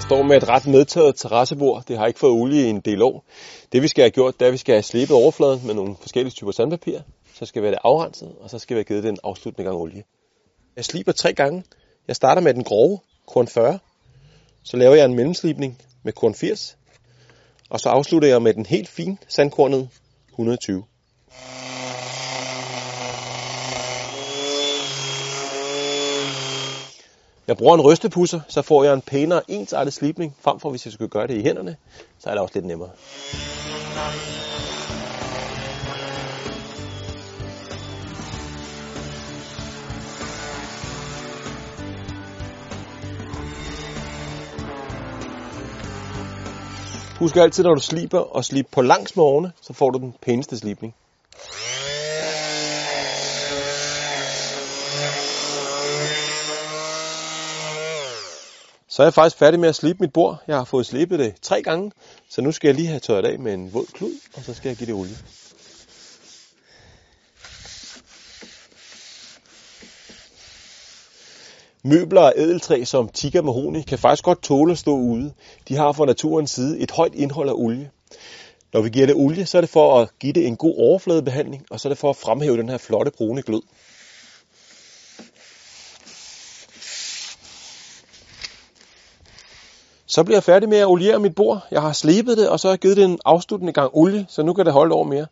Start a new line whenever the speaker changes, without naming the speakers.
står med et ret medtaget terrassebord. Det har ikke fået olie i en del år. Det vi skal have gjort, det er, at vi skal have slebet overfladen med nogle forskellige typer sandpapir. Så skal vi have det afrenset, og så skal vi have givet det en afsluttende gang olie. Jeg sliber tre gange. Jeg starter med den grove, korn 40. Så laver jeg en mellemslibning med korn 80. Og så afslutter jeg med den helt fine sandkornet 120. Jeg bruger en rystepusser, så får jeg en pænere ensartet slipning, frem for hvis jeg skulle gøre det i hænderne, så er det også lidt nemmere. Husk altid, når du sliber, og slip på langs med årene, så får du den pæneste slipning. Så er jeg faktisk færdig med at slibe mit bord. Jeg har fået slibet det tre gange, så nu skal jeg lige have tørret af med en våd klud, og så skal jeg give det olie. Møbler af ædeltræ som tikka mahoni kan faktisk godt tåle at stå ude. De har fra naturens side et højt indhold af olie. Når vi giver det olie, så er det for at give det en god overfladebehandling, og så er det for at fremhæve den her flotte brune glød. Så bliver jeg færdig med at oliere mit bord. Jeg har slebet det, og så har jeg givet det en afsluttende gang olie, så nu kan det holde over mere.